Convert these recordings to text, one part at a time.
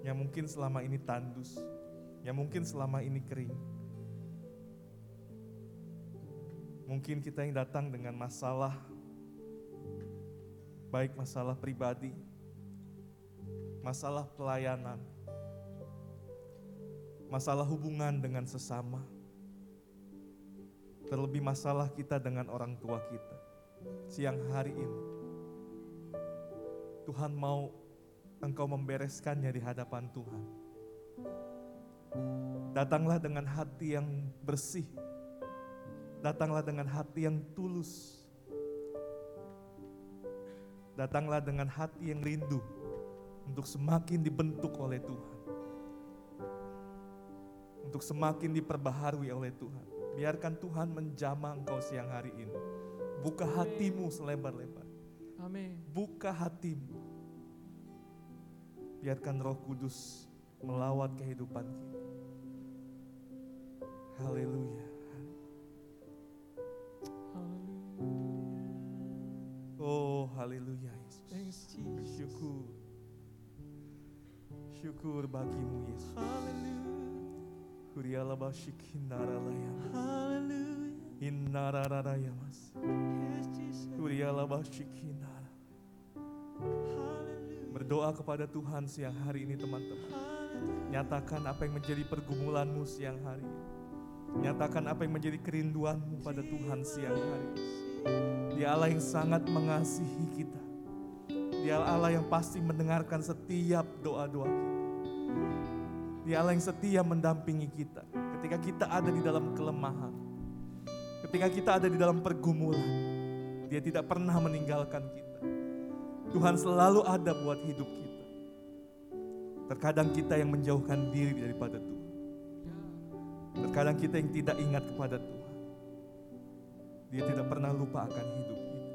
yang mungkin selama ini tandus, yang mungkin selama ini kering. Mungkin kita yang datang dengan masalah, baik masalah pribadi, masalah pelayanan, masalah hubungan dengan sesama, terlebih masalah kita dengan orang tua kita. Siang hari ini, Tuhan mau engkau membereskannya di hadapan Tuhan. Datanglah dengan hati yang bersih, datanglah dengan hati yang tulus, datanglah dengan hati yang rindu untuk semakin dibentuk oleh Tuhan, untuk semakin diperbaharui oleh Tuhan. Biarkan Tuhan menjamah engkau siang hari ini. Buka hatimu selebar-lebar. Amin. Buka hatimu. Biarkan roh kudus melawat kehidupan kita. Haleluya. Oh, haleluya Yesus. Syukur. Syukur bagimu Yesus. Kuriala basyik hinara layamas. Hallelujah. Hinara Jesus. Kuriala basyik hinara. Berdoa kepada Tuhan siang hari ini teman-teman. Nyatakan apa yang menjadi pergumulanmu siang hari. Nyatakan apa yang menjadi kerinduanmu pada Tuhan siang hari ini. Dia Allah yang sangat mengasihi kita. Dia Allah yang pasti mendengarkan setiap doa-doa kita. Dia Allah yang setia mendampingi kita ketika kita ada di dalam kelemahan. Ketika kita ada di dalam pergumulan. Dia tidak pernah meninggalkan kita. Tuhan selalu ada buat hidup kita. Terkadang kita yang menjauhkan diri daripada Tuhan. Terkadang kita yang tidak ingat kepada Tuhan. Dia tidak pernah lupa akan hidup kita.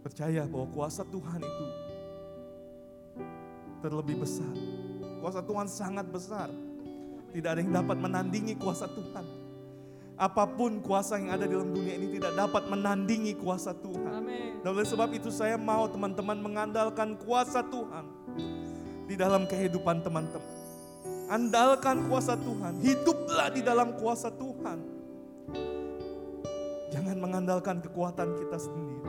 Percaya bahwa kuasa Tuhan itu terlebih besar. Kuasa Tuhan sangat besar. Tidak ada yang dapat menandingi kuasa Tuhan. Apa pun kuasa yang ada di dalam dunia ini tidak dapat menandingi kuasa Tuhan. Amin. Dan oleh sebab itu saya mau teman-teman mengandalkan kuasa Tuhan di dalam kehidupan teman-teman. Andalkan kuasa Tuhan, hiduplah di dalam kuasa Tuhan. Jangan mengandalkan kekuatan kita sendiri,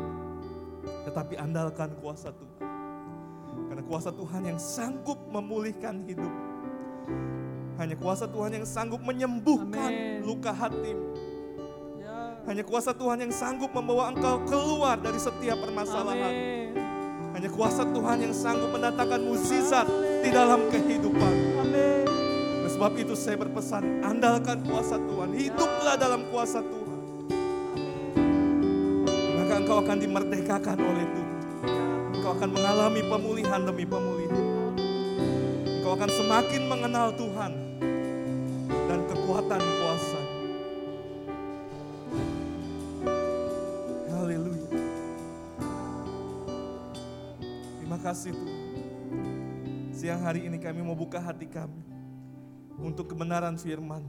tetapi andalkan kuasa Tuhan. Karena kuasa Tuhan yang sanggup memulihkan hidup. Hanya kuasa Tuhan yang sanggup menyembuhkan Amin. luka hatimu. Ya. Hanya kuasa Tuhan yang sanggup membawa engkau keluar dari setiap permasalahan. Hanya kuasa Tuhan yang sanggup mendatangkan mukjizat di dalam kehidupan. Amin. Oleh sebab itu saya berpesan, andalkan kuasa Tuhan. Hiduplah dalam kuasa Tuhan. Maka engkau akan dimerdekakan oleh Tuhan. Engkau akan mengalami pemulihan demi pemulihan. Engkau akan semakin mengenal Tuhan kasih Tuhan. Siang hari ini kami mau buka hati kami untuk kebenaran firman.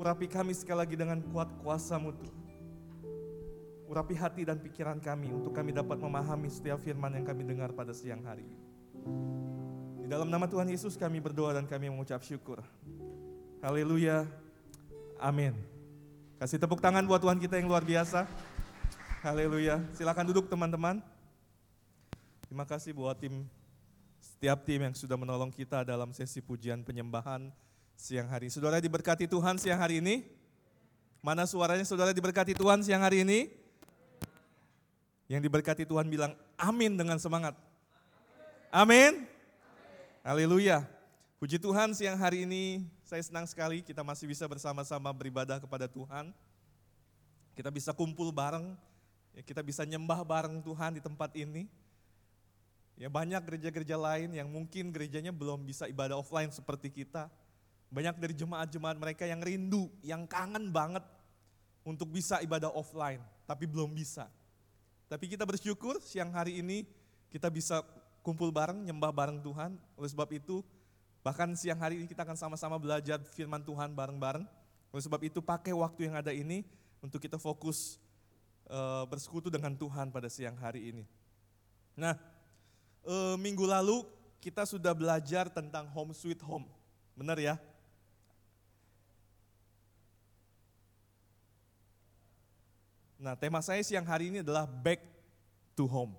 Urapi kami sekali lagi dengan kuat kuasamu Tuhan. Urapi hati dan pikiran kami untuk kami dapat memahami setiap firman yang kami dengar pada siang hari ini. Di dalam nama Tuhan Yesus kami berdoa dan kami mengucap syukur. Haleluya. Amin. Kasih tepuk tangan buat Tuhan kita yang luar biasa. Haleluya. Silakan duduk teman-teman. Terima kasih buat tim setiap tim yang sudah menolong kita dalam sesi pujian penyembahan siang hari. Saudara diberkati Tuhan siang hari ini? Mana suaranya saudara diberkati Tuhan siang hari ini? Yang diberkati Tuhan bilang amin dengan semangat. Amin. Haleluya. Puji Tuhan siang hari ini saya senang sekali kita masih bisa bersama-sama beribadah kepada Tuhan. Kita bisa kumpul bareng, ya kita bisa nyembah bareng Tuhan di tempat ini. Ya banyak gereja-gereja lain yang mungkin gerejanya belum bisa ibadah offline seperti kita. Banyak dari jemaat-jemaat mereka yang rindu, yang kangen banget untuk bisa ibadah offline, tapi belum bisa. Tapi kita bersyukur siang hari ini kita bisa kumpul bareng, nyembah bareng Tuhan. Oleh sebab itu, bahkan siang hari ini kita akan sama-sama belajar firman Tuhan bareng-bareng. Oleh sebab itu pakai waktu yang ada ini untuk kita fokus eh, bersekutu dengan Tuhan pada siang hari ini. Nah, eh, minggu lalu kita sudah belajar tentang home sweet home. Benar ya? Nah, tema saya siang hari ini adalah back to home.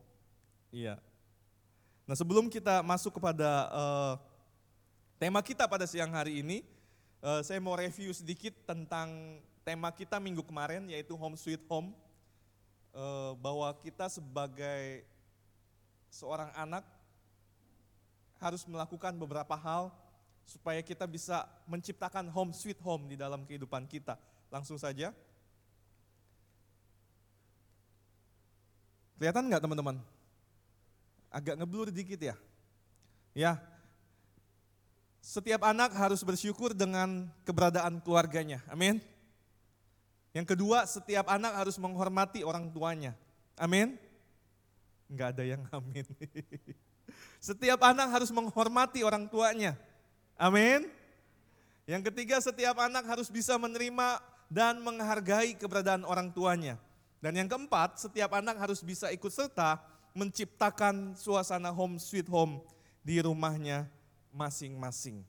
Iya. Nah, sebelum kita masuk kepada eh, tema kita pada siang hari ini, eh, saya mau review sedikit tentang tema kita minggu kemarin yaitu home sweet home. Bahwa kita sebagai seorang anak harus melakukan beberapa hal supaya kita bisa menciptakan home sweet home di dalam kehidupan kita. Langsung saja. Kelihatan nggak teman-teman? Agak ngeblur dikit ya. Ya. Setiap anak harus bersyukur dengan keberadaan keluarganya. Amin. Yang kedua, setiap anak harus menghormati orang tuanya. Amin. Enggak ada yang amin. Setiap anak harus menghormati orang tuanya. Amin. Yang ketiga, setiap anak harus bisa menerima dan menghargai keberadaan orang tuanya. Dan yang keempat, setiap anak harus bisa ikut serta menciptakan suasana home sweet home di rumahnya masing-masing.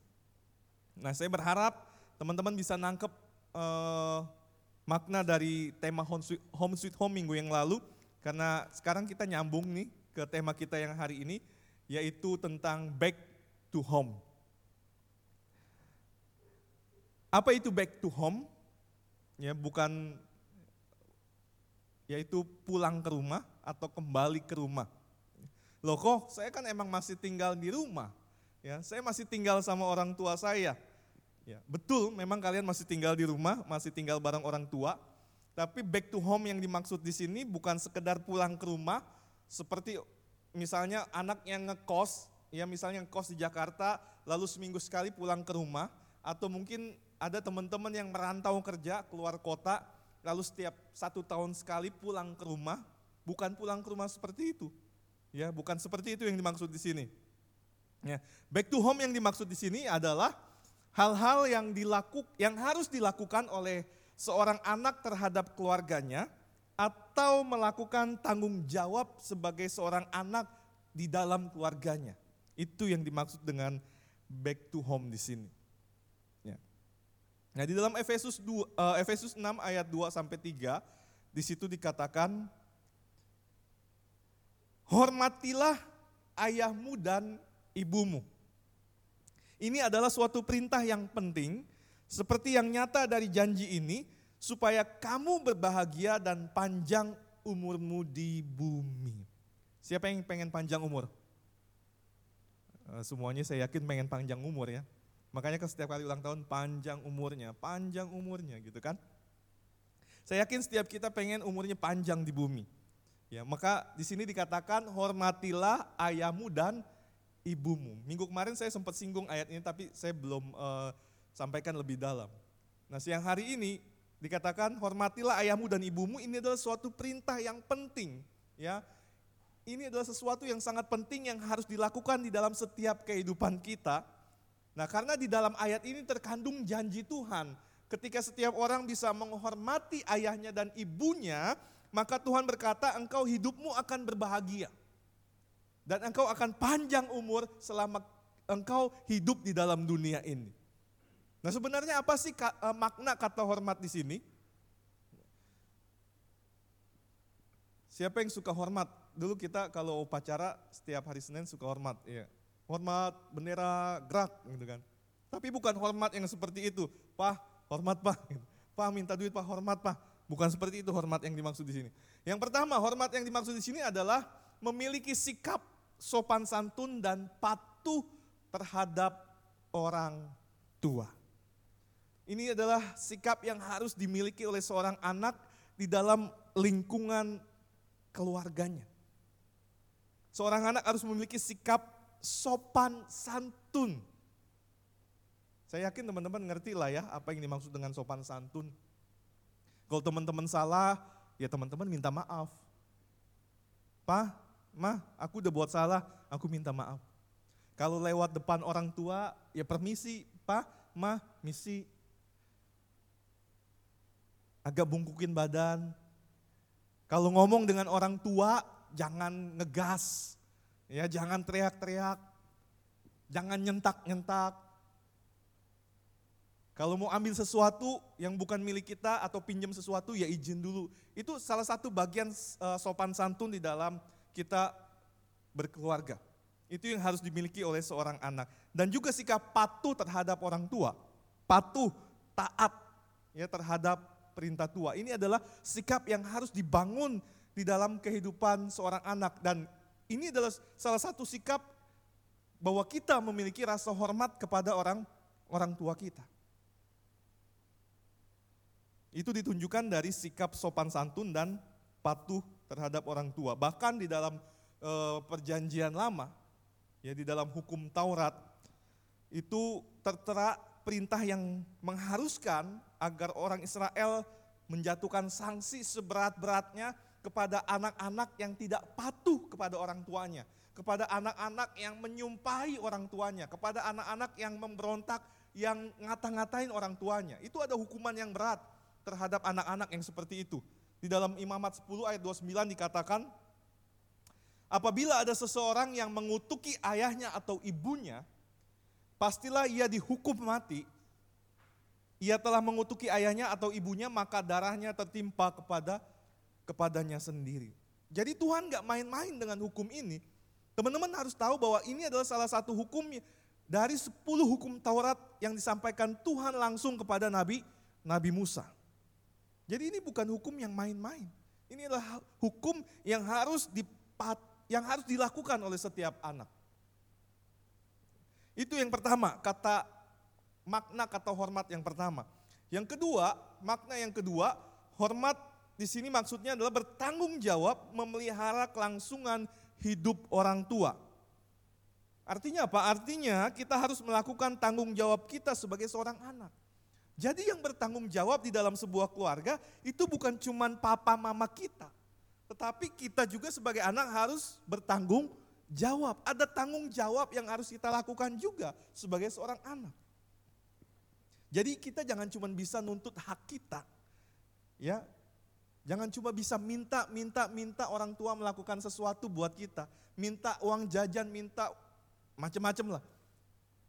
Nah, saya berharap teman-teman bisa nangkep eh, makna dari tema home sweet, home sweet home minggu yang lalu, karena sekarang kita nyambung nih ke tema kita yang hari ini, yaitu tentang back to home. Apa itu back to home? Ya, bukan yaitu pulang ke rumah atau kembali ke rumah. Loh kok saya kan emang masih tinggal di rumah. Ya, saya masih tinggal sama orang tua saya. Ya, betul, memang kalian masih tinggal di rumah, masih tinggal bareng orang tua. Tapi back to home yang dimaksud di sini bukan sekedar pulang ke rumah, seperti misalnya anak yang ngekos, ya misalnya ngekos di Jakarta, lalu seminggu sekali pulang ke rumah, atau mungkin ada teman-teman yang merantau kerja keluar kota, lalu setiap satu tahun sekali pulang ke rumah, bukan pulang ke rumah seperti itu. Ya, bukan seperti itu yang dimaksud di sini. Ya, back to home yang dimaksud di sini adalah hal-hal yang dilaku, yang harus dilakukan oleh seorang anak terhadap keluarganya atau melakukan tanggung jawab sebagai seorang anak di dalam keluarganya. Itu yang dimaksud dengan back to home di sini. Ya. Nah, di dalam Efesus 2 uh, Efesus 6 ayat 2 sampai 3 di situ dikatakan Hormatilah ayahmu dan ibumu. Ini adalah suatu perintah yang penting, seperti yang nyata dari janji ini, supaya kamu berbahagia dan panjang umurmu di bumi. Siapa yang pengen panjang umur? Eh, semuanya saya yakin pengen panjang umur ya. Makanya kan setiap kali ulang tahun panjang umurnya, panjang umurnya gitu kan. Saya yakin setiap kita pengen umurnya panjang di bumi. Ya, maka di sini dikatakan hormatilah ayahmu dan ibumu. Minggu kemarin saya sempat singgung ayat ini tapi saya belum uh, sampaikan lebih dalam. Nah, siang hari ini dikatakan hormatilah ayahmu dan ibumu ini adalah suatu perintah yang penting, ya. Ini adalah sesuatu yang sangat penting yang harus dilakukan di dalam setiap kehidupan kita. Nah, karena di dalam ayat ini terkandung janji Tuhan. Ketika setiap orang bisa menghormati ayahnya dan ibunya, maka Tuhan berkata engkau hidupmu akan berbahagia. Dan engkau akan panjang umur selama engkau hidup di dalam dunia ini. Nah sebenarnya apa sih makna kata hormat di sini? Siapa yang suka hormat? Dulu kita kalau upacara setiap hari Senin suka hormat, ya. Hormat bendera gerak gitu kan. Tapi bukan hormat yang seperti itu. Pak, hormat Pak. Pak minta duit Pak, hormat Pak. Bukan seperti itu hormat yang dimaksud di sini. Yang pertama, hormat yang dimaksud di sini adalah memiliki sikap sopan santun dan patuh terhadap orang tua. Ini adalah sikap yang harus dimiliki oleh seorang anak di dalam lingkungan keluarganya. Seorang anak harus memiliki sikap sopan santun. Saya yakin teman-teman ngerti lah ya apa yang dimaksud dengan sopan santun. Kalau teman-teman salah, ya teman-teman minta maaf. Pak, Ma, aku udah buat salah, aku minta maaf. Kalau lewat depan orang tua, ya permisi, Pak, Ma, misi. Agak bungkukin badan. Kalau ngomong dengan orang tua, jangan ngegas. Ya, jangan teriak-teriak. Jangan nyentak-nyentak. Kalau mau ambil sesuatu yang bukan milik kita atau pinjam sesuatu ya izin dulu. Itu salah satu bagian uh, sopan santun di dalam kita berkeluarga. Itu yang harus dimiliki oleh seorang anak. Dan juga sikap patuh terhadap orang tua. Patuh, taat ya terhadap perintah tua. Ini adalah sikap yang harus dibangun di dalam kehidupan seorang anak dan ini adalah salah satu sikap bahwa kita memiliki rasa hormat kepada orang orang tua kita. Itu ditunjukkan dari sikap sopan santun dan patuh terhadap orang tua. Bahkan di dalam e, perjanjian lama, ya di dalam hukum Taurat, itu tertera perintah yang mengharuskan agar orang Israel menjatuhkan sanksi seberat-beratnya kepada anak-anak yang tidak patuh kepada orang tuanya, kepada anak-anak yang menyumpahi orang tuanya, kepada anak-anak yang memberontak, yang ngata-ngatain orang tuanya. Itu ada hukuman yang berat terhadap anak-anak yang seperti itu. Di dalam Imamat 10 ayat 29 dikatakan, apabila ada seseorang yang mengutuki ayahnya atau ibunya, pastilah ia dihukum mati. Ia telah mengutuki ayahnya atau ibunya, maka darahnya tertimpa kepada kepadanya sendiri. Jadi Tuhan gak main-main dengan hukum ini. Teman-teman harus tahu bahwa ini adalah salah satu hukum dari 10 hukum Taurat yang disampaikan Tuhan langsung kepada Nabi Nabi Musa. Jadi ini bukan hukum yang main-main. Ini adalah hukum yang harus dipat, yang harus dilakukan oleh setiap anak. Itu yang pertama, kata makna kata hormat yang pertama. Yang kedua, makna yang kedua, hormat di sini maksudnya adalah bertanggung jawab memelihara kelangsungan hidup orang tua. Artinya apa? Artinya kita harus melakukan tanggung jawab kita sebagai seorang anak. Jadi yang bertanggung jawab di dalam sebuah keluarga itu bukan cuma papa mama kita. Tetapi kita juga sebagai anak harus bertanggung jawab. Ada tanggung jawab yang harus kita lakukan juga sebagai seorang anak. Jadi kita jangan cuma bisa nuntut hak kita. Ya, Jangan cuma bisa minta, minta, minta orang tua melakukan sesuatu buat kita. Minta uang jajan, minta macam-macam lah.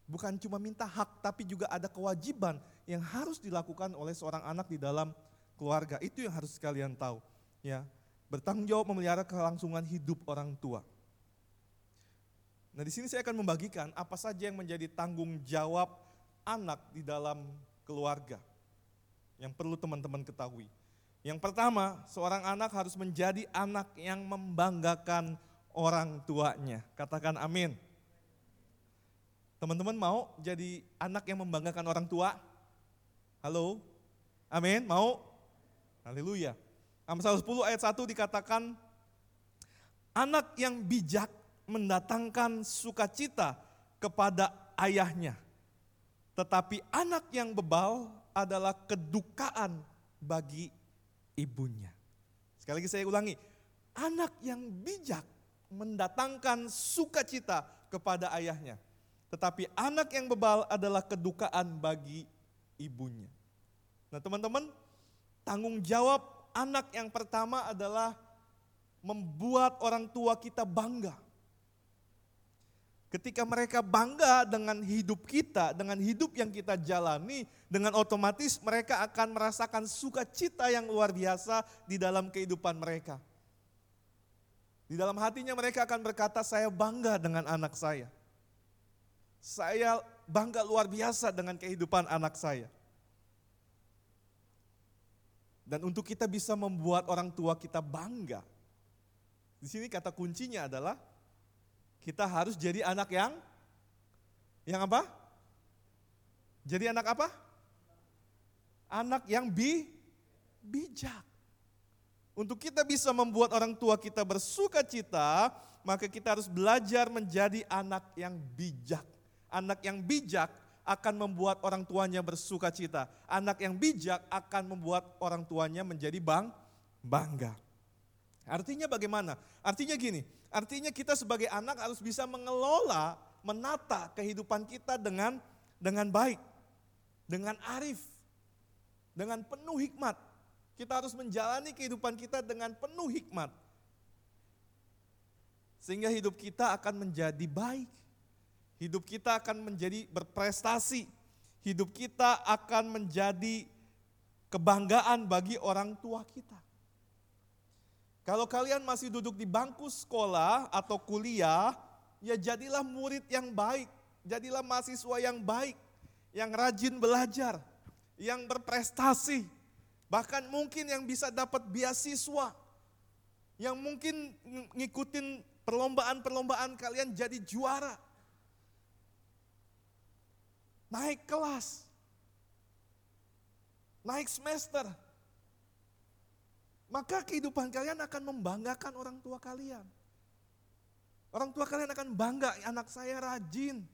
Bukan cuma minta hak, tapi juga ada kewajiban yang harus dilakukan oleh seorang anak di dalam keluarga. Itu yang harus kalian tahu. Ya, bertanggung jawab memelihara kelangsungan hidup orang tua. Nah di sini saya akan membagikan apa saja yang menjadi tanggung jawab anak di dalam keluarga yang perlu teman-teman ketahui. Yang pertama, seorang anak harus menjadi anak yang membanggakan orang tuanya. Katakan amin. Teman-teman mau jadi anak yang membanggakan orang tua? Halo? Amin? Mau? Haleluya. Amsal 10 ayat 1 dikatakan, anak yang bijak mendatangkan sukacita kepada ayahnya. Tetapi anak yang bebal adalah kedukaan bagi ibunya. Sekali lagi saya ulangi, anak yang bijak mendatangkan sukacita kepada ayahnya. Tetapi anak yang bebal adalah kedukaan bagi ibunya. Nah teman-teman, tanggung jawab anak yang pertama adalah membuat orang tua kita bangga. Ketika mereka bangga dengan hidup kita, dengan hidup yang kita jalani, dengan otomatis mereka akan merasakan sukacita yang luar biasa di dalam kehidupan mereka. Di dalam hatinya mereka akan berkata, saya bangga dengan anak saya. Saya bangga luar biasa dengan kehidupan anak saya. Dan untuk kita bisa membuat orang tua kita bangga, di sini kata kuncinya adalah kita harus jadi anak yang yang apa? Jadi anak apa? Anak yang bi bijak. Untuk kita bisa membuat orang tua kita bersuka cita, maka kita harus belajar menjadi anak yang bijak. Anak yang bijak akan membuat orang tuanya bersuka cita. Anak yang bijak akan membuat orang tuanya menjadi bang, bangga. Artinya bagaimana? Artinya gini, artinya kita sebagai anak harus bisa mengelola, menata kehidupan kita dengan dengan baik, dengan arif, dengan penuh hikmat. Kita harus menjalani kehidupan kita dengan penuh hikmat. Sehingga hidup kita akan menjadi baik. Hidup kita akan menjadi berprestasi. Hidup kita akan menjadi kebanggaan bagi orang tua kita. Kalau kalian masih duduk di bangku sekolah atau kuliah, ya jadilah murid yang baik, jadilah mahasiswa yang baik, yang rajin belajar, yang berprestasi, bahkan mungkin yang bisa dapat beasiswa, yang mungkin ngikutin perlombaan-perlombaan kalian jadi juara. Naik kelas, naik semester, maka kehidupan kalian akan membanggakan orang tua kalian. Orang tua kalian akan bangga, anak saya rajin.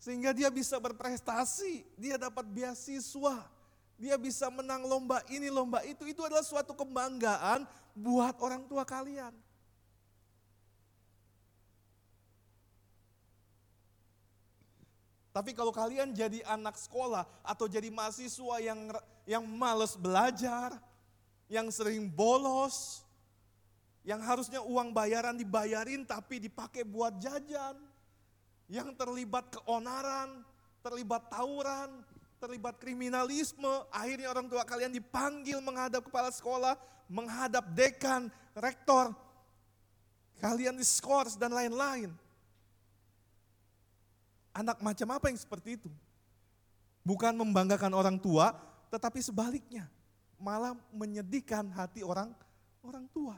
Sehingga dia bisa berprestasi, dia dapat beasiswa, dia bisa menang lomba ini, lomba itu. Itu adalah suatu kebanggaan buat orang tua kalian. Tapi kalau kalian jadi anak sekolah atau jadi mahasiswa yang yang males belajar, yang sering bolos, yang harusnya uang bayaran dibayarin tapi dipakai buat jajan, yang terlibat keonaran, terlibat tawuran, terlibat kriminalisme, akhirnya orang tua kalian dipanggil menghadap kepala sekolah, menghadap dekan, rektor, kalian diskors dan lain-lain. Anak macam apa yang seperti itu? Bukan membanggakan orang tua, tetapi sebaliknya, malah menyedihkan hati orang orang tua.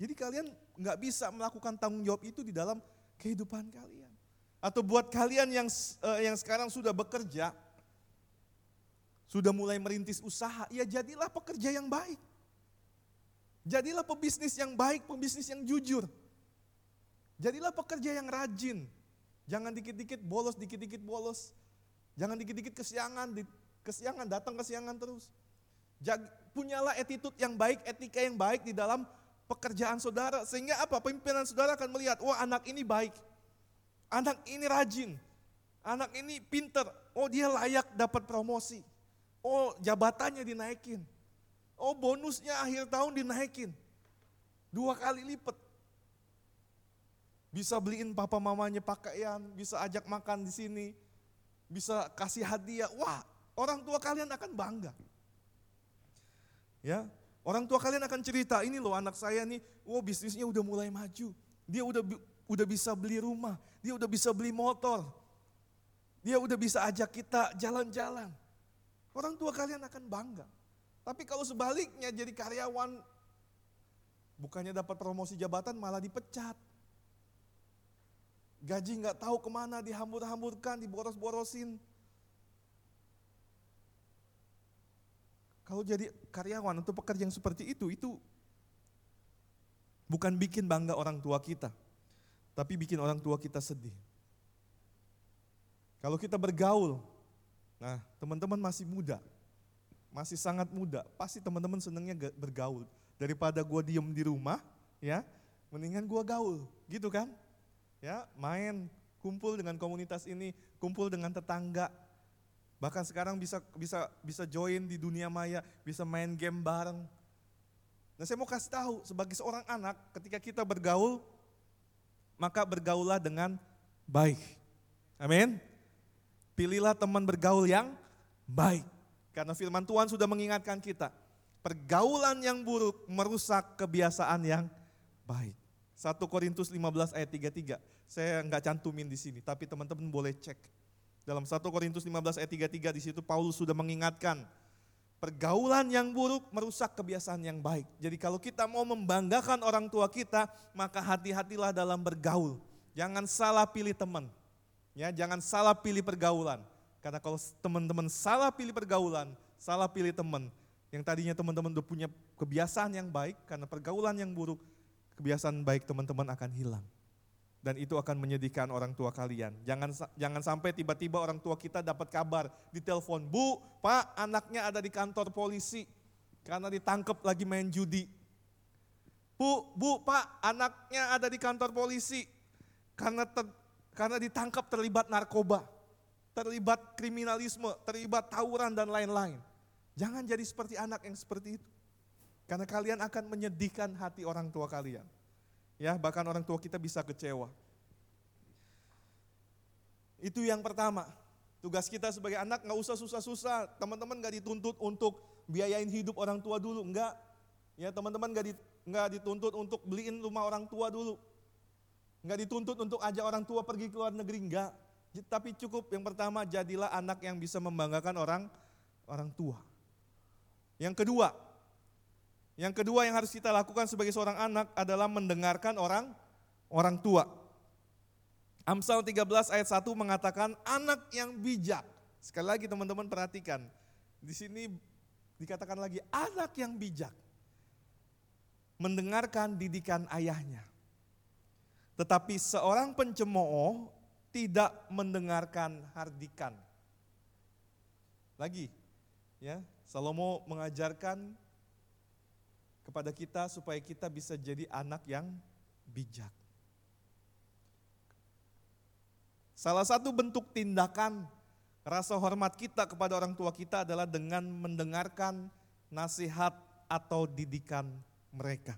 Jadi kalian nggak bisa melakukan tanggung jawab itu di dalam kehidupan kalian. Atau buat kalian yang uh, yang sekarang sudah bekerja, sudah mulai merintis usaha, ya jadilah pekerja yang baik. Jadilah pebisnis yang baik, pebisnis yang jujur. Jadilah pekerja yang rajin. Jangan dikit-dikit bolos, dikit-dikit bolos. Jangan dikit-dikit kesiangan, kesiangan datang kesiangan terus. Jag, punyalah attitude yang baik, etika yang baik di dalam pekerjaan saudara. Sehingga apa? Pimpinan saudara akan melihat, wah anak ini baik. Anak ini rajin. Anak ini pinter. Oh dia layak dapat promosi. Oh jabatannya dinaikin. Oh bonusnya akhir tahun dinaikin. Dua kali lipat. Bisa beliin papa mamanya pakaian, bisa ajak makan di sini, bisa kasih hadiah. Wah, orang tua kalian akan bangga. Ya, orang tua kalian akan cerita, ini loh anak saya nih, oh bisnisnya udah mulai maju. Dia udah udah bisa beli rumah, dia udah bisa beli motor. Dia udah bisa ajak kita jalan-jalan. Orang tua kalian akan bangga. Tapi kalau sebaliknya jadi karyawan, bukannya dapat promosi jabatan malah dipecat. Gaji nggak tahu ke mana, dihambur-hamburkan, diboros-borosin. Kalau jadi karyawan atau pekerja yang seperti itu, itu bukan bikin bangga orang tua kita, tapi bikin orang tua kita sedih. Kalau kita bergaul, nah teman-teman masih muda, masih sangat muda, pasti teman-teman senengnya bergaul. Daripada gua diem di rumah, ya, mendingan gua gaul, gitu kan? ya main, kumpul dengan komunitas ini, kumpul dengan tetangga. Bahkan sekarang bisa bisa bisa join di dunia maya, bisa main game bareng. Nah saya mau kasih tahu sebagai seorang anak ketika kita bergaul, maka bergaulah dengan baik. Amin. Pilihlah teman bergaul yang baik. Karena firman Tuhan sudah mengingatkan kita, pergaulan yang buruk merusak kebiasaan yang baik. 1 Korintus 15 ayat 33. Saya nggak cantumin di sini, tapi teman-teman boleh cek. Dalam 1 Korintus 15 ayat 33 di situ Paulus sudah mengingatkan pergaulan yang buruk merusak kebiasaan yang baik. Jadi kalau kita mau membanggakan orang tua kita, maka hati-hatilah dalam bergaul. Jangan salah pilih teman. Ya, jangan salah pilih pergaulan. Karena kalau teman-teman salah pilih pergaulan, salah pilih teman, yang tadinya teman-teman udah punya kebiasaan yang baik karena pergaulan yang buruk, kebiasaan baik teman-teman akan hilang. Dan itu akan menyedihkan orang tua kalian. Jangan jangan sampai tiba-tiba orang tua kita dapat kabar di telepon, "Bu, Pak, anaknya ada di kantor polisi karena ditangkap lagi main judi." Bu, Bu, Pak, anaknya ada di kantor polisi karena ter, karena ditangkap terlibat narkoba, terlibat kriminalisme, terlibat tawuran dan lain-lain. Jangan jadi seperti anak yang seperti itu. Karena kalian akan menyedihkan hati orang tua kalian. Ya, bahkan orang tua kita bisa kecewa. Itu yang pertama. Tugas kita sebagai anak nggak usah susah-susah. Teman-teman nggak dituntut untuk biayain hidup orang tua dulu, enggak. Ya teman-teman nggak di, nggak dituntut untuk beliin rumah orang tua dulu. Nggak dituntut untuk ajak orang tua pergi ke luar negeri, enggak. Tapi cukup yang pertama jadilah anak yang bisa membanggakan orang orang tua. Yang kedua, yang kedua yang harus kita lakukan sebagai seorang anak adalah mendengarkan orang orang tua. Amsal 13 ayat 1 mengatakan anak yang bijak. Sekali lagi teman-teman perhatikan. Di sini dikatakan lagi anak yang bijak. Mendengarkan didikan ayahnya. Tetapi seorang pencemooh tidak mendengarkan hardikan. Lagi, ya, Salomo mengajarkan kepada kita supaya kita bisa jadi anak yang bijak. Salah satu bentuk tindakan rasa hormat kita kepada orang tua kita adalah dengan mendengarkan nasihat atau didikan mereka.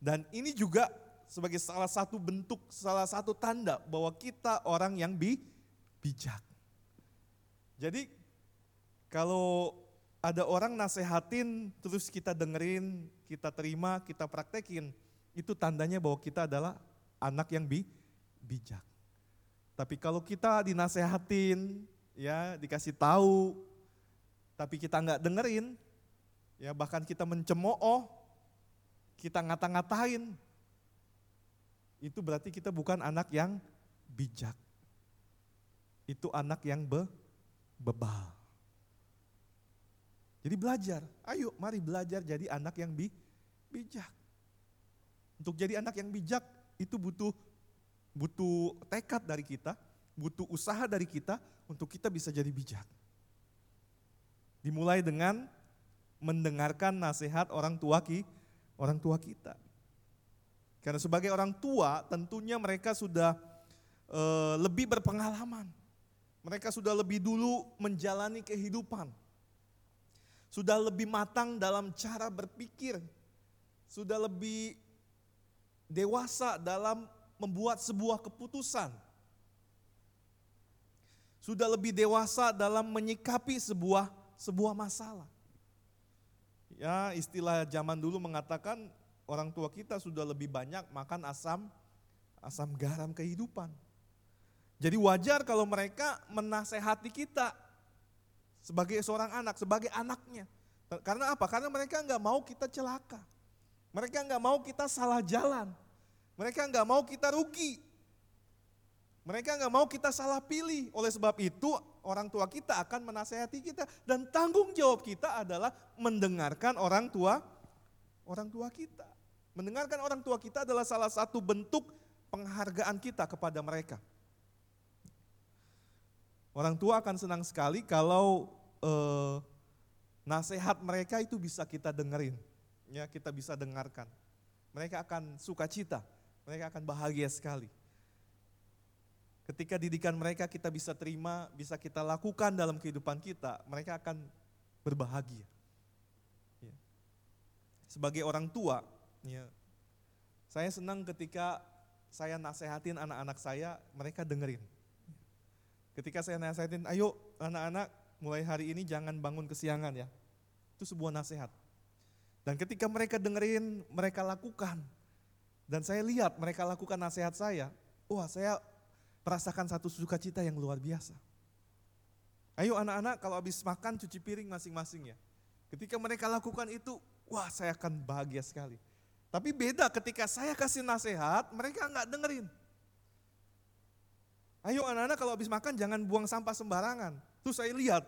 Dan ini juga sebagai salah satu bentuk, salah satu tanda bahwa kita orang yang bi, bijak. Jadi kalau ada orang nasehatin terus kita dengerin, kita terima, kita praktekin, itu tandanya bahwa kita adalah anak yang bi, bijak. Tapi kalau kita dinasehatin, ya dikasih tahu, tapi kita nggak dengerin, ya bahkan kita mencemooh, kita ngata-ngatain, itu berarti kita bukan anak yang bijak. Itu anak yang be, bebal. Jadi belajar, ayo mari belajar jadi anak yang bi, bijak. Untuk jadi anak yang bijak itu butuh butuh tekad dari kita, butuh usaha dari kita untuk kita bisa jadi bijak. Dimulai dengan mendengarkan nasihat orang tua ki, orang tua kita. Karena sebagai orang tua tentunya mereka sudah e, lebih berpengalaman. Mereka sudah lebih dulu menjalani kehidupan. Sudah lebih matang dalam cara berpikir. Sudah lebih dewasa dalam membuat sebuah keputusan. Sudah lebih dewasa dalam menyikapi sebuah sebuah masalah. Ya, istilah zaman dulu mengatakan orang tua kita sudah lebih banyak makan asam asam garam kehidupan. Jadi wajar kalau mereka menasehati kita sebagai seorang anak, sebagai anaknya. Karena apa? Karena mereka nggak mau kita celaka. Mereka nggak mau kita salah jalan. Mereka nggak mau kita rugi. Mereka nggak mau kita salah pilih. Oleh sebab itu orang tua kita akan menasehati kita dan tanggung jawab kita adalah mendengarkan orang tua orang tua kita. Mendengarkan orang tua kita adalah salah satu bentuk penghargaan kita kepada mereka. Orang tua akan senang sekali kalau eh, nasihat mereka itu bisa kita dengerin, ya kita bisa dengarkan. Mereka akan sukacita mereka akan bahagia sekali. Ketika didikan mereka kita bisa terima, bisa kita lakukan dalam kehidupan kita, mereka akan berbahagia. Ya. Sebagai orang tua, ya, saya senang ketika saya nasehatin anak-anak saya, mereka dengerin. Ketika saya nasehatin, ayo anak-anak mulai hari ini jangan bangun kesiangan ya. Itu sebuah nasihat. Dan ketika mereka dengerin, mereka lakukan, dan saya lihat mereka lakukan nasihat saya, wah saya merasakan satu sukacita yang luar biasa. Ayo anak-anak kalau habis makan cuci piring masing-masing ya. Ketika mereka lakukan itu, wah saya akan bahagia sekali. Tapi beda ketika saya kasih nasihat, mereka nggak dengerin. Ayo anak-anak kalau habis makan jangan buang sampah sembarangan. Terus saya lihat,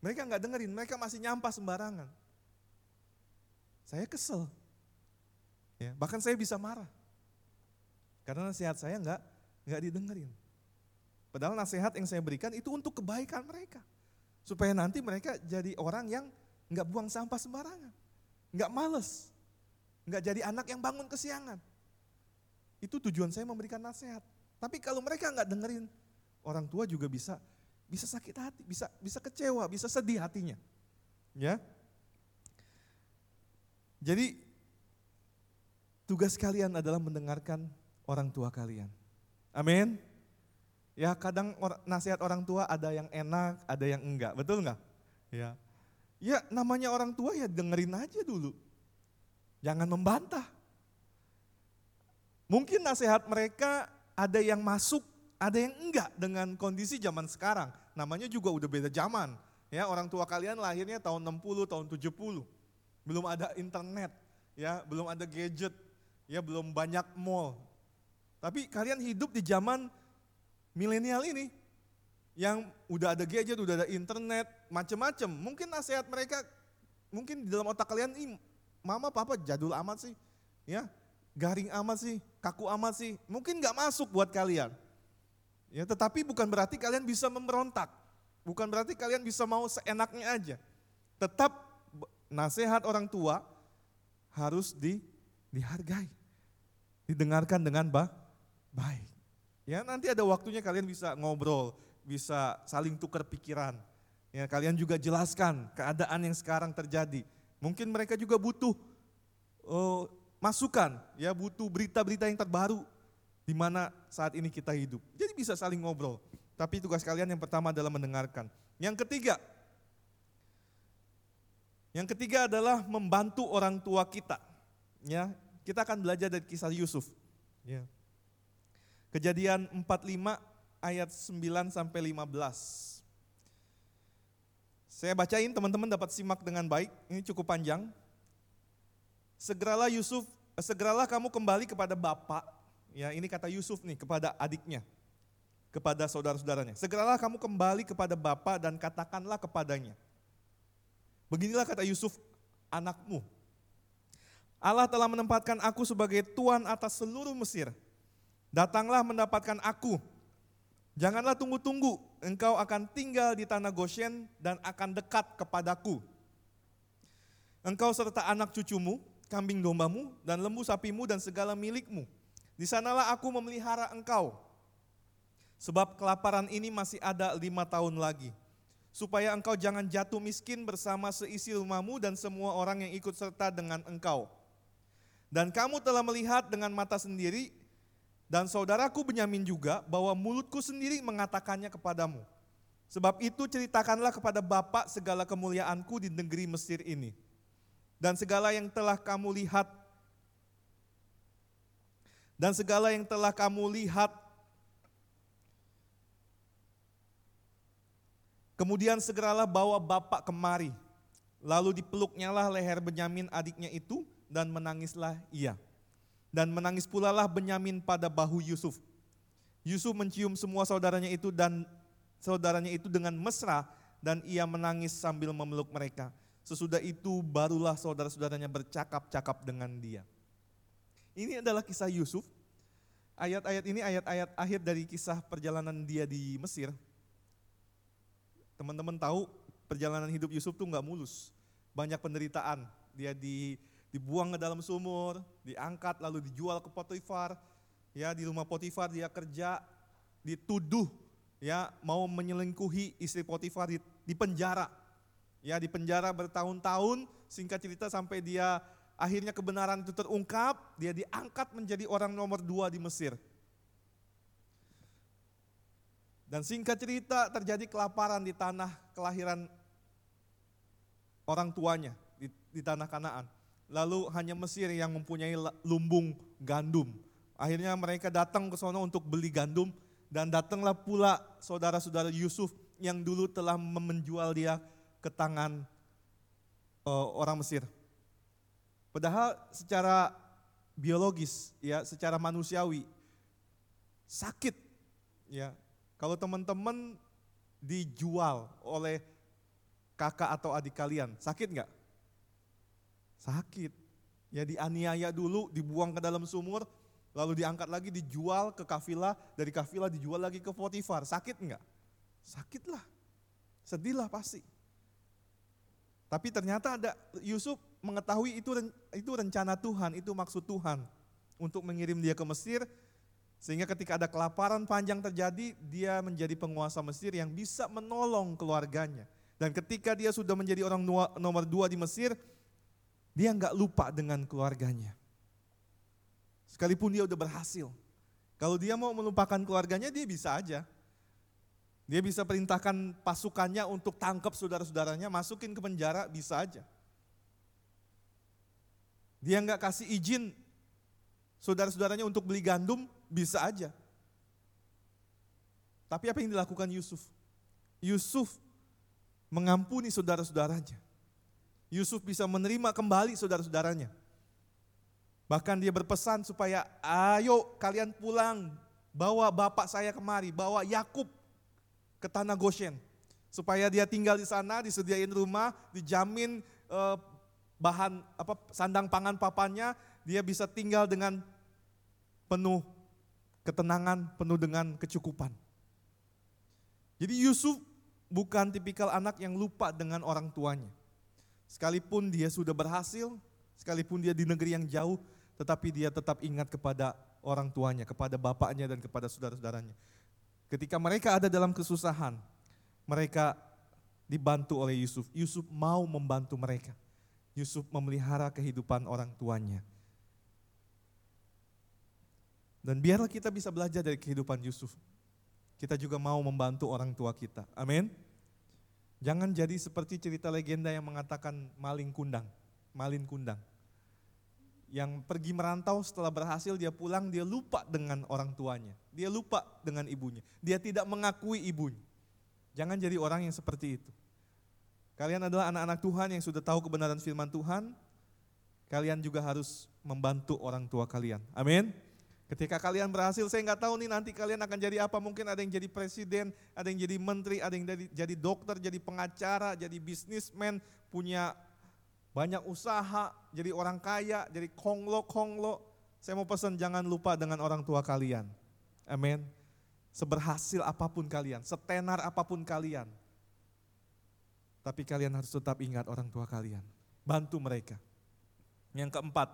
mereka nggak dengerin, mereka masih nyampah sembarangan. Saya kesel. Ya, bahkan saya bisa marah. Karena nasihat saya enggak enggak didengerin. Padahal nasihat yang saya berikan itu untuk kebaikan mereka. Supaya nanti mereka jadi orang yang enggak buang sampah sembarangan. Enggak males. Enggak jadi anak yang bangun kesiangan. Itu tujuan saya memberikan nasihat. Tapi kalau mereka enggak dengerin, orang tua juga bisa bisa sakit hati, bisa bisa kecewa, bisa sedih hatinya. Ya. Jadi tugas kalian adalah mendengarkan orang tua kalian. Amin. Ya kadang or- nasihat orang tua ada yang enak, ada yang enggak, betul enggak? Ya. Ya namanya orang tua ya dengerin aja dulu. Jangan membantah. Mungkin nasihat mereka ada yang masuk, ada yang enggak dengan kondisi zaman sekarang. Namanya juga udah beda zaman. Ya, orang tua kalian lahirnya tahun 60, tahun 70. Belum ada internet, ya, belum ada gadget, ya, belum banyak mall. Tapi kalian hidup di zaman milenial ini yang udah ada gadget, udah ada internet, macem-macem. Mungkin nasihat mereka mungkin di dalam otak kalian, mama papa jadul amat sih. Ya, garing amat sih, kaku amat sih. Mungkin nggak masuk buat kalian. Ya, tetapi bukan berarti kalian bisa memberontak. Bukan berarti kalian bisa mau seenaknya aja. Tetap nasihat orang tua harus di, dihargai. Didengarkan dengan ba, baik. Ya, nanti ada waktunya kalian bisa ngobrol, bisa saling tukar pikiran. Ya, kalian juga jelaskan keadaan yang sekarang terjadi. Mungkin mereka juga butuh oh, masukan, ya butuh berita-berita yang terbaru di mana saat ini kita hidup. Jadi bisa saling ngobrol. Tapi tugas kalian yang pertama adalah mendengarkan. Yang ketiga, yang ketiga adalah membantu orang tua kita. Ya, kita akan belajar dari kisah Yusuf. Ya. Kejadian 45 ayat 9 sampai 15. Saya bacain teman-teman dapat simak dengan baik. Ini cukup panjang. Segeralah Yusuf, eh, segeralah kamu kembali kepada bapak. Ya, ini kata Yusuf nih kepada adiknya, kepada saudara-saudaranya. Segeralah kamu kembali kepada bapak dan katakanlah kepadanya. Beginilah kata Yusuf, anakmu. Allah telah menempatkan aku sebagai tuan atas seluruh Mesir. Datanglah mendapatkan aku. Janganlah tunggu-tunggu, engkau akan tinggal di tanah Goshen dan akan dekat kepadaku. Engkau serta anak cucumu, kambing dombamu, dan lembu sapimu, dan segala milikmu. Di sanalah aku memelihara engkau. Sebab kelaparan ini masih ada lima tahun lagi. Supaya engkau jangan jatuh miskin bersama seisi rumahmu dan semua orang yang ikut serta dengan engkau. Dan kamu telah melihat dengan mata sendiri, dan saudaraku Benyamin juga, bahwa mulutku sendiri mengatakannya kepadamu. Sebab itu ceritakanlah kepada Bapak segala kemuliaanku di negeri Mesir ini dan segala yang telah kamu lihat dan segala yang telah kamu lihat Kemudian segeralah bawa bapak kemari. Lalu dipeluknyalah leher Benyamin adiknya itu dan menangislah ia. Dan menangis pula lah Benyamin pada bahu Yusuf. Yusuf mencium semua saudaranya itu dan saudaranya itu dengan mesra dan ia menangis sambil memeluk mereka. Sesudah itu barulah saudara-saudaranya bercakap-cakap dengan dia. Ini adalah kisah Yusuf. Ayat-ayat ini ayat-ayat akhir dari kisah perjalanan dia di Mesir. Teman-teman tahu perjalanan hidup Yusuf tuh nggak mulus. Banyak penderitaan. Dia di, dibuang ke dalam sumur, diangkat lalu dijual ke Potifar. Ya, di rumah Potifar dia kerja, dituduh ya mau menyelingkuhi istri Potifar di, di penjara. Ya, di penjara bertahun-tahun, singkat cerita sampai dia akhirnya kebenaran itu terungkap, dia diangkat menjadi orang nomor dua di Mesir. Dan singkat cerita terjadi kelaparan di tanah kelahiran orang tuanya di, di tanah Kanaan. Lalu hanya Mesir yang mempunyai lumbung gandum. Akhirnya mereka datang ke sana untuk beli gandum dan datanglah pula saudara-saudara Yusuf yang dulu telah menjual dia ke tangan uh, orang Mesir. Padahal secara biologis ya, secara manusiawi sakit ya kalau teman-teman dijual oleh kakak atau adik kalian, sakit nggak? Sakit. Ya dianiaya dulu, dibuang ke dalam sumur, lalu diangkat lagi, dijual ke kafilah, dari kafilah dijual lagi ke Potifar. Sakit nggak? Sakit lah. Sedih lah pasti. Tapi ternyata ada Yusuf mengetahui itu itu rencana Tuhan, itu maksud Tuhan untuk mengirim dia ke Mesir sehingga ketika ada kelaparan panjang terjadi, dia menjadi penguasa Mesir yang bisa menolong keluarganya. Dan ketika dia sudah menjadi orang nomor dua di Mesir, dia nggak lupa dengan keluarganya. Sekalipun dia udah berhasil. Kalau dia mau melupakan keluarganya, dia bisa aja. Dia bisa perintahkan pasukannya untuk tangkap saudara-saudaranya, masukin ke penjara, bisa aja. Dia nggak kasih izin saudara-saudaranya untuk beli gandum, bisa aja. Tapi apa yang dilakukan Yusuf? Yusuf mengampuni saudara-saudaranya. Yusuf bisa menerima kembali saudara-saudaranya. Bahkan dia berpesan supaya ayo kalian pulang, bawa bapak saya kemari, bawa Yakub ke tanah Goshen. Supaya dia tinggal di sana, disediain rumah, dijamin eh, bahan apa sandang pangan papanya, dia bisa tinggal dengan penuh ketenangan, penuh dengan kecukupan. Jadi Yusuf bukan tipikal anak yang lupa dengan orang tuanya. Sekalipun dia sudah berhasil, sekalipun dia di negeri yang jauh, tetapi dia tetap ingat kepada orang tuanya, kepada bapaknya dan kepada saudara-saudaranya. Ketika mereka ada dalam kesusahan, mereka dibantu oleh Yusuf. Yusuf mau membantu mereka. Yusuf memelihara kehidupan orang tuanya. Dan biarlah kita bisa belajar dari kehidupan Yusuf. Kita juga mau membantu orang tua kita. Amin. Jangan jadi seperti cerita legenda yang mengatakan maling kundang, malin kundang yang pergi merantau setelah berhasil dia pulang dia lupa dengan orang tuanya. Dia lupa dengan ibunya. Dia tidak mengakui ibunya. Jangan jadi orang yang seperti itu. Kalian adalah anak-anak Tuhan yang sudah tahu kebenaran firman Tuhan. Kalian juga harus membantu orang tua kalian. Amin. Ketika kalian berhasil, saya nggak tahu nih nanti kalian akan jadi apa. Mungkin ada yang jadi presiden, ada yang jadi menteri, ada yang jadi, jadi dokter, jadi pengacara, jadi bisnismen, punya banyak usaha, jadi orang kaya, jadi konglo-konglo. Saya mau pesan jangan lupa dengan orang tua kalian. Amin. Seberhasil apa pun kalian, setenar apa pun kalian. Tapi kalian harus tetap ingat orang tua kalian. Bantu mereka. Yang keempat,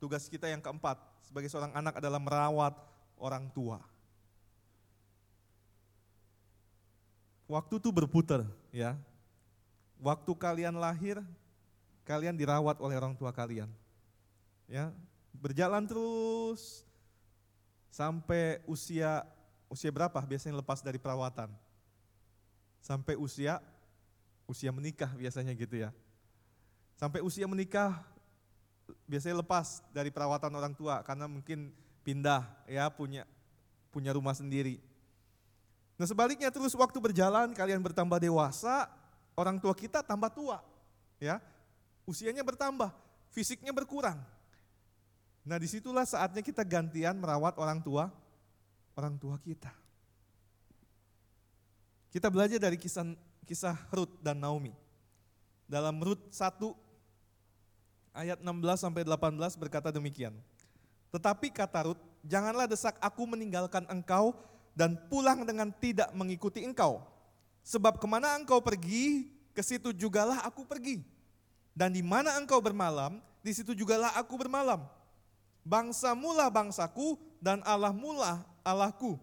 tugas kita yang keempat sebagai seorang anak adalah merawat orang tua. Waktu itu berputar ya. Waktu kalian lahir, kalian dirawat oleh orang tua kalian. Ya, berjalan terus sampai usia usia berapa biasanya lepas dari perawatan? Sampai usia usia menikah biasanya gitu ya. Sampai usia menikah biasanya lepas dari perawatan orang tua karena mungkin pindah ya punya punya rumah sendiri. Nah sebaliknya terus waktu berjalan kalian bertambah dewasa, orang tua kita tambah tua. Ya, usianya bertambah, fisiknya berkurang. Nah di situlah saatnya kita gantian merawat orang tua, orang tua kita. Kita belajar dari kisah kisah Ruth dan Naomi. Dalam Ruth 1 ayat 16 sampai 18 berkata demikian. Tetapi kata Ruth, janganlah desak aku meninggalkan engkau dan pulang dengan tidak mengikuti engkau. Sebab ke mana engkau pergi, ke situ jugalah aku pergi. Dan di mana engkau bermalam, di situ jugalah aku bermalam. Bangsa mula bangsaku dan Allah mula Allahku.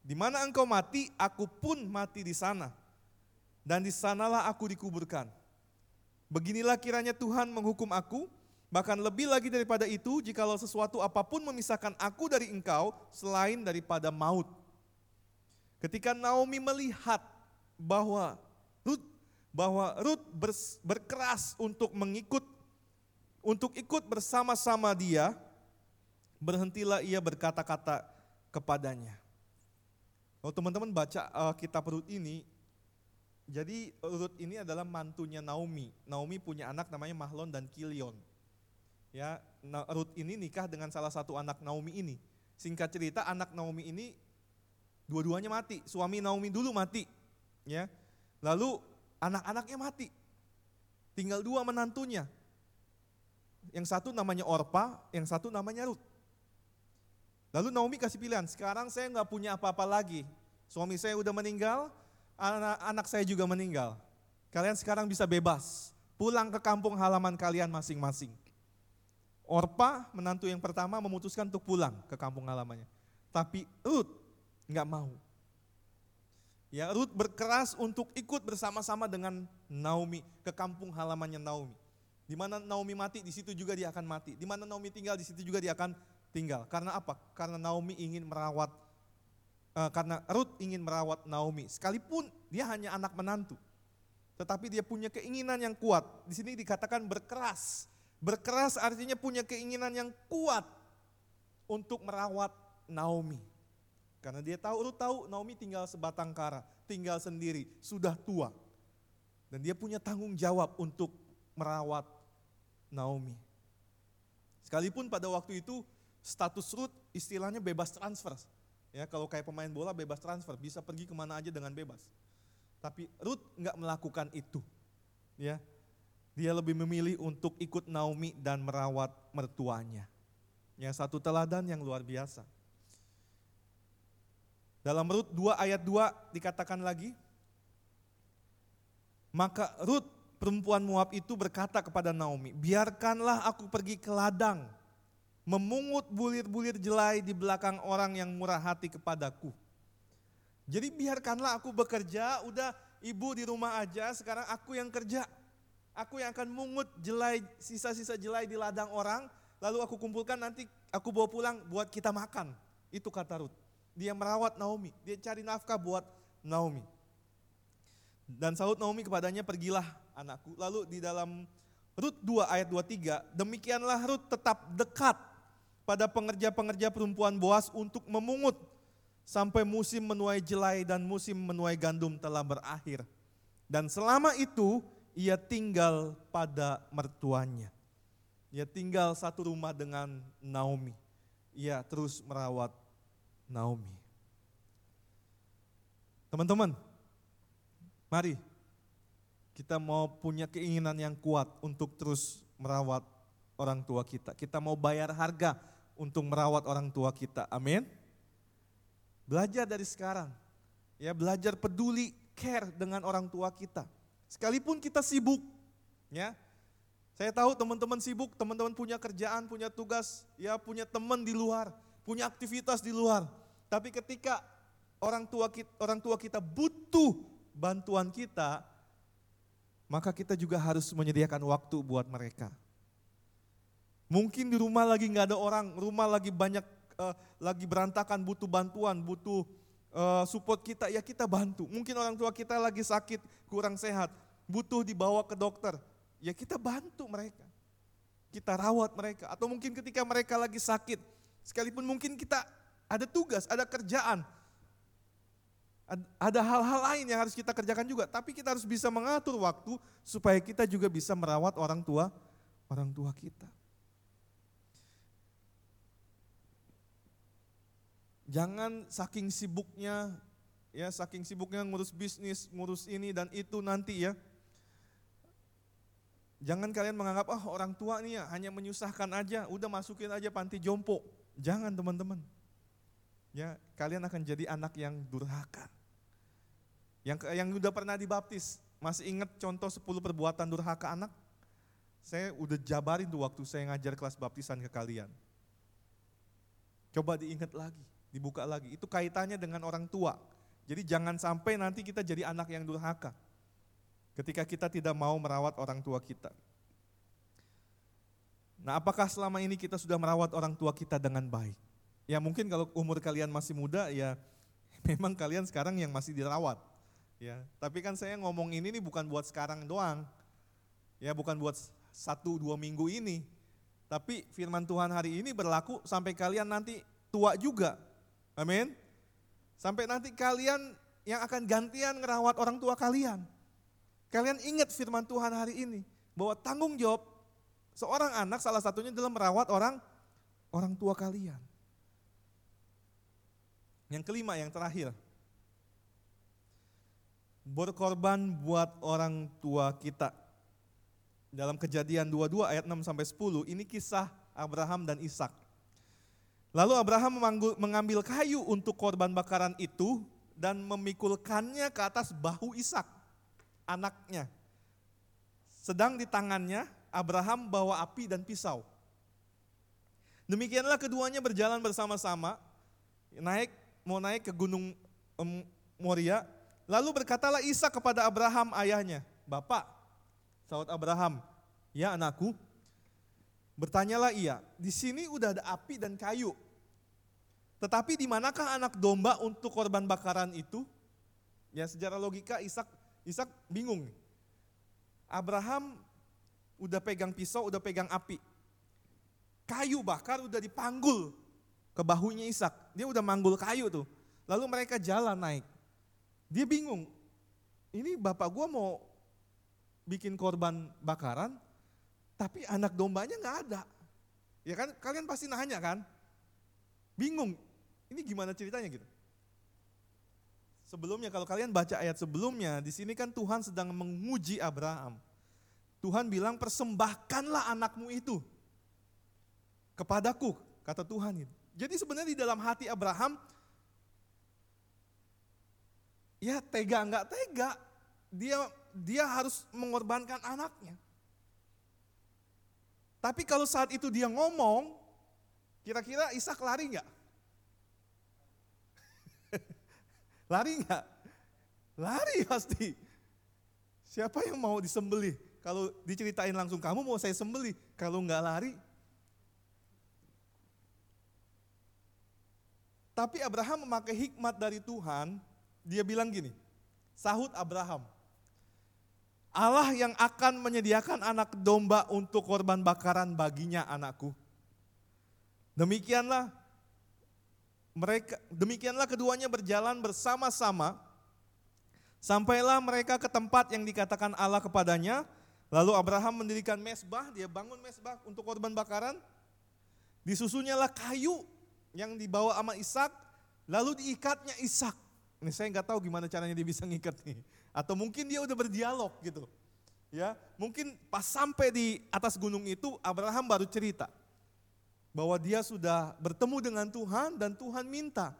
Di mana engkau mati, aku pun mati di sana. Dan di sanalah aku dikuburkan. Beginilah kiranya Tuhan menghukum aku, bahkan lebih lagi daripada itu, jikalau sesuatu apa pun memisahkan aku dari engkau, selain daripada maut. Ketika Naomi melihat bahwa Ruth bahwa Ruth berkeras untuk mengikut untuk ikut bersama-sama dia, berhentilah ia berkata-kata kepadanya. Kalau teman-teman baca uh, kitab Ruth ini, jadi Ruth ini adalah mantunya Naomi. Naomi punya anak namanya Mahlon dan Kilion. Ya, Ruth ini nikah dengan salah satu anak Naomi ini. Singkat cerita, anak Naomi ini dua-duanya mati. Suami Naomi dulu mati. Ya, lalu anak-anaknya mati. Tinggal dua menantunya. Yang satu namanya Orpa, yang satu namanya Ruth. Lalu Naomi kasih pilihan, sekarang saya nggak punya apa-apa lagi. Suami saya udah meninggal, anak, anak saya juga meninggal. Kalian sekarang bisa bebas, pulang ke kampung halaman kalian masing-masing. Orpa, menantu yang pertama memutuskan untuk pulang ke kampung halamannya. Tapi Ruth nggak mau. Ya, Ruth berkeras untuk ikut bersama-sama dengan Naomi ke kampung halamannya Naomi. Di mana Naomi mati, di situ juga dia akan mati. Di mana Naomi tinggal, di situ juga dia akan tinggal. Karena apa? Karena Naomi ingin merawat, eh, karena Ruth ingin merawat Naomi. Sekalipun dia hanya anak menantu, tetapi dia punya keinginan yang kuat. Di sini dikatakan berkeras. Berkeras artinya punya keinginan yang kuat untuk merawat Naomi. Karena dia tahu, Ruth tahu Naomi tinggal sebatang kara, tinggal sendiri, sudah tua. Dan dia punya tanggung jawab untuk merawat Naomi. Sekalipun pada waktu itu status Ruth istilahnya bebas transfer. Ya, kalau kayak pemain bola bebas transfer, bisa pergi ke mana aja dengan bebas. Tapi Ruth nggak melakukan itu. Ya, dia lebih memilih untuk ikut Naomi dan merawat mertuanya. Yang satu teladan yang luar biasa. Dalam Rut 2 ayat 2 dikatakan lagi, maka Rut perempuan Moab itu berkata kepada Naomi, biarkanlah aku pergi ke ladang, memungut bulir-bulir jelai di belakang orang yang murah hati kepadaku. Jadi biarkanlah aku bekerja, udah ibu di rumah aja, sekarang aku yang kerja. Aku yang akan mungut jelai, sisa-sisa jelai di ladang orang, lalu aku kumpulkan nanti aku bawa pulang buat kita makan. Itu kata Rut. Dia merawat Naomi, dia cari nafkah buat Naomi. Dan sahut Naomi kepadanya, pergilah anakku. Lalu di dalam Rut 2 ayat 23, demikianlah Rut tetap dekat pada pengerja-pengerja perempuan Boas untuk memungut sampai musim menuai jelai dan musim menuai gandum telah berakhir. Dan selama itu ia tinggal pada mertuanya. Ia tinggal satu rumah dengan Naomi. Ia terus merawat Naomi. Teman-teman, mari kita mau punya keinginan yang kuat untuk terus merawat orang tua kita. Kita mau bayar harga untuk merawat orang tua kita. Amin. Belajar dari sekarang. Ya, belajar peduli, care dengan orang tua kita. Sekalipun kita sibuk, ya. Saya tahu teman-teman sibuk, teman-teman punya kerjaan, punya tugas, ya punya teman di luar, punya aktivitas di luar. Tapi ketika orang tua kita, orang tua kita butuh bantuan kita, maka kita juga harus menyediakan waktu buat mereka. Mungkin di rumah lagi nggak ada orang, rumah lagi banyak, uh, lagi berantakan, butuh bantuan, butuh uh, support kita, ya kita bantu. Mungkin orang tua kita lagi sakit, kurang sehat, butuh dibawa ke dokter, ya kita bantu mereka. Kita rawat mereka. Atau mungkin ketika mereka lagi sakit, sekalipun mungkin kita ada tugas, ada kerjaan, ada hal-hal lain yang harus kita kerjakan juga, tapi kita harus bisa mengatur waktu supaya kita juga bisa merawat orang tua orang tua kita. Jangan saking sibuknya ya saking sibuknya ngurus bisnis, ngurus ini dan itu nanti ya. Jangan kalian menganggap ah oh, orang tua nih ya hanya menyusahkan aja, udah masukin aja panti jompo. Jangan teman-teman. Ya, kalian akan jadi anak yang durhaka. Yang yang udah pernah dibaptis, masih ingat contoh 10 perbuatan durhaka anak? Saya udah jabarin tuh waktu saya ngajar kelas baptisan ke kalian. Coba diingat lagi, dibuka lagi. Itu kaitannya dengan orang tua. Jadi jangan sampai nanti kita jadi anak yang durhaka. Ketika kita tidak mau merawat orang tua kita. Nah apakah selama ini kita sudah merawat orang tua kita dengan baik? Ya mungkin kalau umur kalian masih muda ya memang kalian sekarang yang masih dirawat. Ya, tapi kan saya ngomong ini nih bukan buat sekarang doang. Ya, bukan buat satu dua minggu ini. Tapi firman Tuhan hari ini berlaku sampai kalian nanti tua juga. Amin. Sampai nanti kalian yang akan gantian ngerawat orang tua kalian. Kalian ingat firman Tuhan hari ini bahwa tanggung jawab seorang anak salah satunya adalah merawat orang orang tua kalian. Yang kelima, yang terakhir. Berkorban buat orang tua kita. Dalam kejadian 22 ayat 6 sampai 10, ini kisah Abraham dan Ishak. Lalu Abraham mengambil kayu untuk korban bakaran itu dan memikulkannya ke atas bahu Ishak, anaknya. Sedang di tangannya Abraham bawa api dan pisau. Demikianlah keduanya berjalan bersama-sama, naik mau naik ke gunung Moria. Lalu berkatalah Isa kepada Abraham ayahnya, Bapak, sahabat Abraham, ya anakku, Bertanyalah ia, di sini udah ada api dan kayu. Tetapi di manakah anak domba untuk korban bakaran itu? Ya secara logika Ishak Ishak bingung. Abraham udah pegang pisau, udah pegang api. Kayu bakar udah dipanggul ke bahunya Ishak. Dia udah manggul kayu tuh. Lalu mereka jalan naik. Dia bingung. Ini bapak gua mau bikin korban bakaran, tapi anak dombanya nggak ada. Ya kan, kalian pasti nanya kan? Bingung, ini gimana ceritanya gitu? Sebelumnya kalau kalian baca ayat sebelumnya, di sini kan Tuhan sedang menguji Abraham. Tuhan bilang persembahkanlah anakmu itu kepadaku, kata Tuhan itu. Jadi sebenarnya di dalam hati Abraham, ya tega nggak tega, dia dia harus mengorbankan anaknya. Tapi kalau saat itu dia ngomong, kira-kira Ishak lari nggak? lari nggak? Lari pasti. Siapa yang mau disembelih? Kalau diceritain langsung kamu mau saya sembelih, kalau nggak lari. Tapi Abraham memakai hikmat dari Tuhan, dia bilang gini, sahut Abraham, Allah yang akan menyediakan anak domba untuk korban bakaran baginya anakku. Demikianlah mereka demikianlah keduanya berjalan bersama-sama sampailah mereka ke tempat yang dikatakan Allah kepadanya. Lalu Abraham mendirikan mesbah, dia bangun mesbah untuk korban bakaran. Disusunyalah kayu yang dibawa sama Ishak, lalu diikatnya Ishak. Ini saya nggak tahu gimana caranya dia bisa ngikat nih. Atau mungkin dia udah berdialog gitu. Ya, mungkin pas sampai di atas gunung itu Abraham baru cerita bahwa dia sudah bertemu dengan Tuhan dan Tuhan minta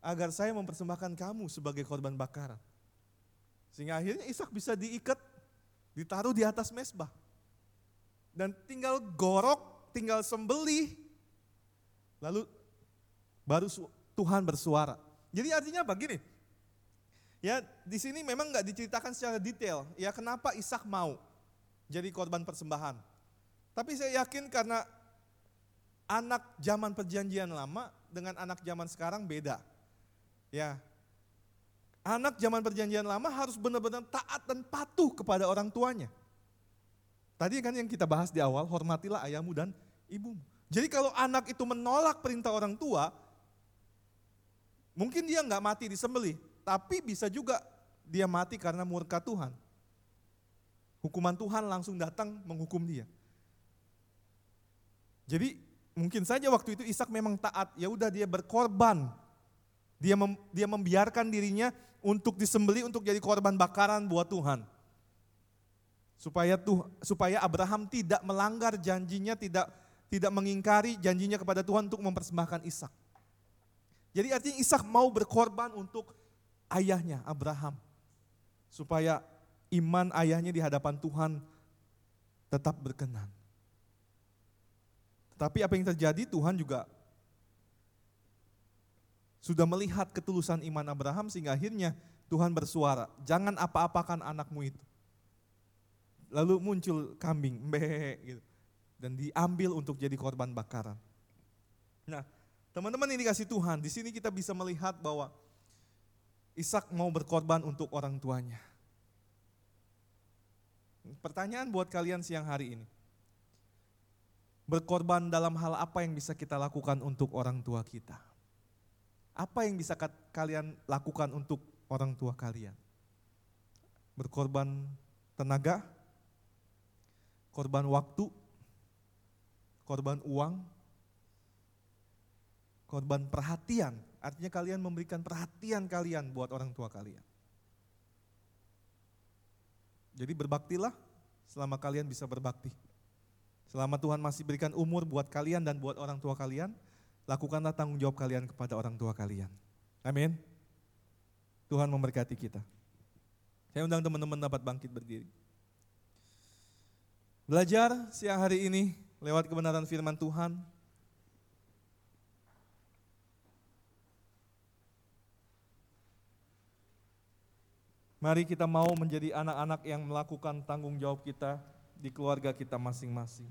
agar saya mempersembahkan kamu sebagai korban bakaran. Sehingga akhirnya Ishak bisa diikat, ditaruh di atas mesbah. Dan tinggal gorok, tinggal sembelih, lalu baru Tuhan bersuara. Jadi artinya apa? Gini, Ya, di sini memang nggak diceritakan secara detail. Ya, kenapa Ishak mau jadi korban persembahan? Tapi saya yakin karena anak zaman perjanjian lama dengan anak zaman sekarang beda. Ya, anak zaman perjanjian lama harus benar-benar taat dan patuh kepada orang tuanya. Tadi kan yang kita bahas di awal, hormatilah ayahmu dan ibumu. Jadi kalau anak itu menolak perintah orang tua, mungkin dia nggak mati disembelih, tapi bisa juga dia mati karena murka Tuhan. Hukuman Tuhan langsung datang menghukum dia. Jadi mungkin saja waktu itu Ishak memang taat, ya udah dia berkorban. Dia mem, dia membiarkan dirinya untuk disembeli untuk jadi korban bakaran buat Tuhan. Supaya tuh supaya Abraham tidak melanggar janjinya, tidak tidak mengingkari janjinya kepada Tuhan untuk mempersembahkan Ishak. Jadi artinya Ishak mau berkorban untuk ayahnya Abraham. Supaya iman ayahnya di hadapan Tuhan tetap berkenan. Tetapi apa yang terjadi Tuhan juga sudah melihat ketulusan iman Abraham sehingga akhirnya Tuhan bersuara, jangan apa-apakan anakmu itu. Lalu muncul kambing, mbe gitu. Dan diambil untuk jadi korban bakaran. Nah, teman-teman ini dikasih Tuhan, di sini kita bisa melihat bahwa Ishak mau berkorban untuk orang tuanya. Pertanyaan buat kalian siang hari ini. Berkorban dalam hal apa yang bisa kita lakukan untuk orang tua kita? Apa yang bisa kalian lakukan untuk orang tua kalian? Berkorban tenaga, korban waktu, korban uang, korban perhatian, Artinya kalian memberikan perhatian kalian buat orang tua kalian. Jadi berbaktilah selama kalian bisa berbakti. Selama Tuhan masih berikan umur buat kalian dan buat orang tua kalian, lakukanlah tanggung jawab kalian kepada orang tua kalian. Amin. Tuhan memberkati kita. Saya undang teman-teman dapat bangkit berdiri. Belajar siang hari ini lewat kebenaran firman Tuhan, Mari kita mau menjadi anak-anak yang melakukan tanggung jawab kita di keluarga kita masing-masing.